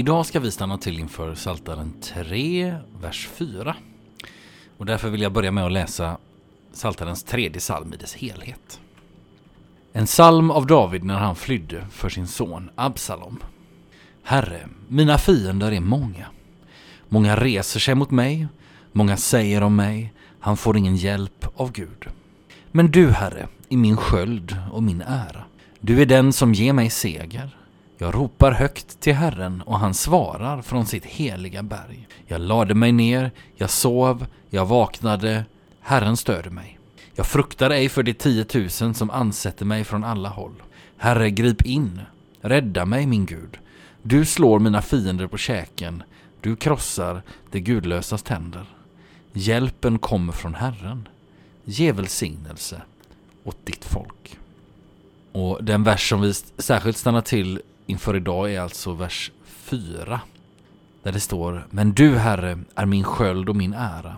Idag ska vi stanna till inför Saltaren 3, vers 4. Och därför vill jag börja med att läsa Saltarens tredje psalm i dess helhet. En psalm av David när han flydde för sin son Absalom. Herre, mina fiender är många. Många reser sig mot mig, många säger om mig, han får ingen hjälp av Gud. Men du, Herre, är min sköld och min ära. Du är den som ger mig seger. Jag ropar högt till Herren och han svarar från sitt heliga berg. Jag lade mig ner, jag sov, jag vaknade, Herren stöder mig. Jag fruktar ej för de tiotusen som ansätter mig från alla håll. Herre, grip in, rädda mig min Gud. Du slår mina fiender på käken, du krossar de gudlösas tänder. Hjälpen kommer från Herren. Ge välsignelse åt ditt folk. Och den vers som vi särskilt stannar till inför idag är alltså vers 4. Där det står Men du Herre är min sköld och min ära.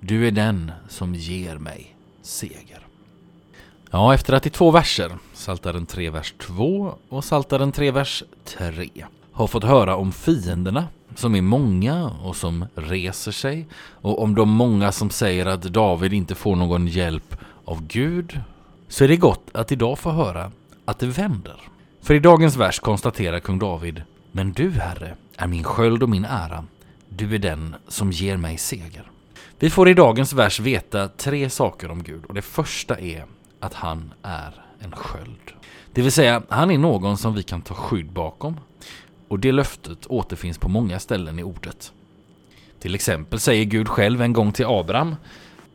Du är den som ger mig seger. Ja, efter att i två verser, Saltaren 3, vers 2 och Saltaren 3, vers 3, har fått höra om fienderna som är många och som reser sig och om de många som säger att David inte får någon hjälp av Gud så är det gott att idag få höra att det vänder. För i dagens vers konstaterar kung David Men du, Herre, är min sköld och min ära. Du är den som ger mig seger. Vi får i dagens vers veta tre saker om Gud och det första är att han är en sköld. Det vill säga, han är någon som vi kan ta skydd bakom. Och det löftet återfinns på många ställen i ordet. Till exempel säger Gud själv en gång till Abraham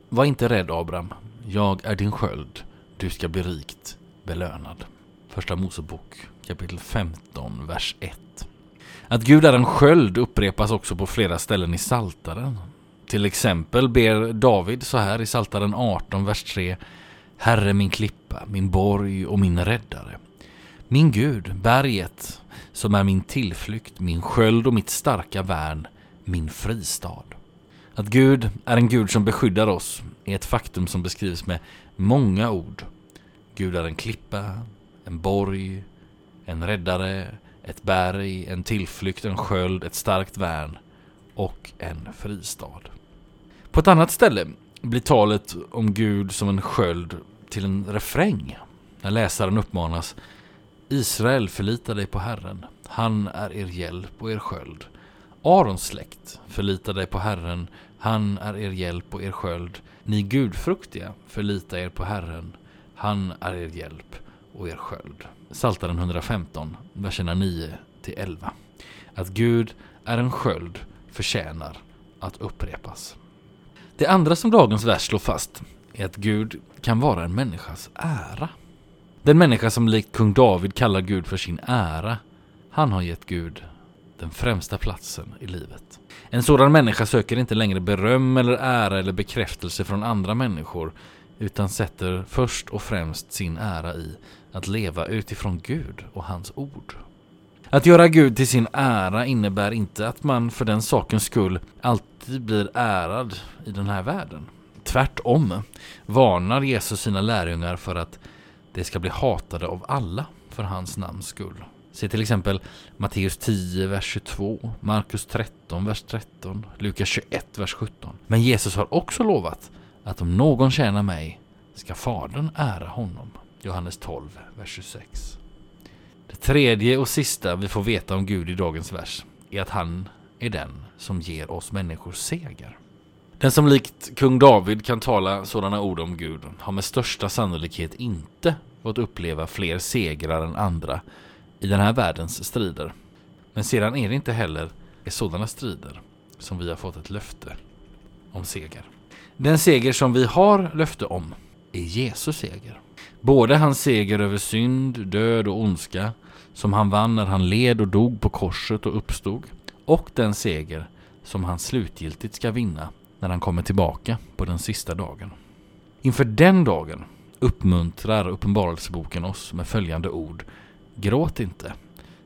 Var inte rädd Abraham, jag är din sköld, du ska bli rikt belönad. Första Mosebok kapitel 15, vers 1. Att Gud är en sköld upprepas också på flera ställen i Saltaren. Till exempel ber David så här i Saltaren 18, vers 3 Herre min klippa, min borg och min räddare. Min Gud, berget, som är min tillflykt, min sköld och mitt starka värn, min fristad. Att Gud är en Gud som beskyddar oss är ett faktum som beskrivs med många ord. Gud är en klippa, en borg, en räddare, ett berg, en tillflykt, en sköld, ett starkt värn och en fristad. På ett annat ställe blir talet om Gud som en sköld till en refräng när läsaren uppmanas Israel förlita dig på Herren, han är er hjälp och er sköld. Arons släkt, förlita dig på Herren, han är er hjälp och er sköld. Ni gudfruktiga, förlita er på Herren, han är er hjälp och er sköld. Saltaren 115, verserna 9 till 11. Att Gud är en sköld förtjänar att upprepas. Det andra som dagens vers slår fast är att Gud kan vara en människas ära. Den människa som likt kung David kallar Gud för sin ära, han har gett Gud den främsta platsen i livet. En sådan människa söker inte längre beröm eller ära eller bekräftelse från andra människor utan sätter först och främst sin ära i att leva utifrån Gud och hans ord. Att göra Gud till sin ära innebär inte att man för den sakens skull alltid blir ärad i den här världen. Tvärtom varnar Jesus sina lärjungar för att de ska bli hatade av alla för hans namns skull. Se till exempel Matteus 10, vers 22, Markus 13, vers 13, Lukas 21, vers 17. Men Jesus har också lovat att om någon tjänar mig ska Fadern ära honom. Johannes 12, vers 26. Det tredje och sista vi får veta om Gud i dagens vers är att han är den som ger oss människor seger. Den som likt kung David kan tala sådana ord om Gud har med största sannolikhet inte fått uppleva fler segrar än andra i den här världens strider. Men sedan är det inte heller i sådana strider som vi har fått ett löfte om seger. Den seger som vi har löfte om är Jesus seger. Både hans seger över synd, död och ondska som han vann när han led och dog på korset och uppstod och den seger som han slutgiltigt ska vinna när han kommer tillbaka på den sista dagen. Inför den dagen uppmuntrar Uppenbarelseboken oss med följande ord. Gråt inte.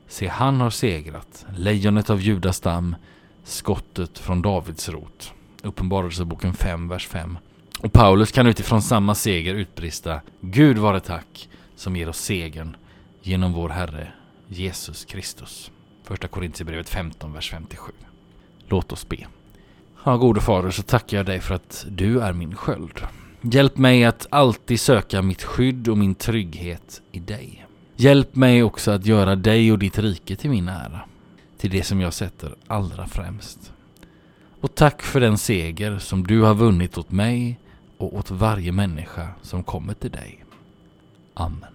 Se, han har segrat, lejonet av Judas stam, skottet från Davids rot. Uppenbarelseboken 5, vers 5. Och Paulus kan utifrån samma seger utbrista Gud vare tack som ger oss segern genom vår Herre Jesus Kristus. Första Korintierbrevet 15, vers 57. Låt oss be. Ja, gode Fader, så tackar jag dig för att du är min sköld. Hjälp mig att alltid söka mitt skydd och min trygghet i dig. Hjälp mig också att göra dig och ditt rike till min ära, till det som jag sätter allra främst. Och tack för den seger som du har vunnit åt mig och åt varje människa som kommer till dig. Amen.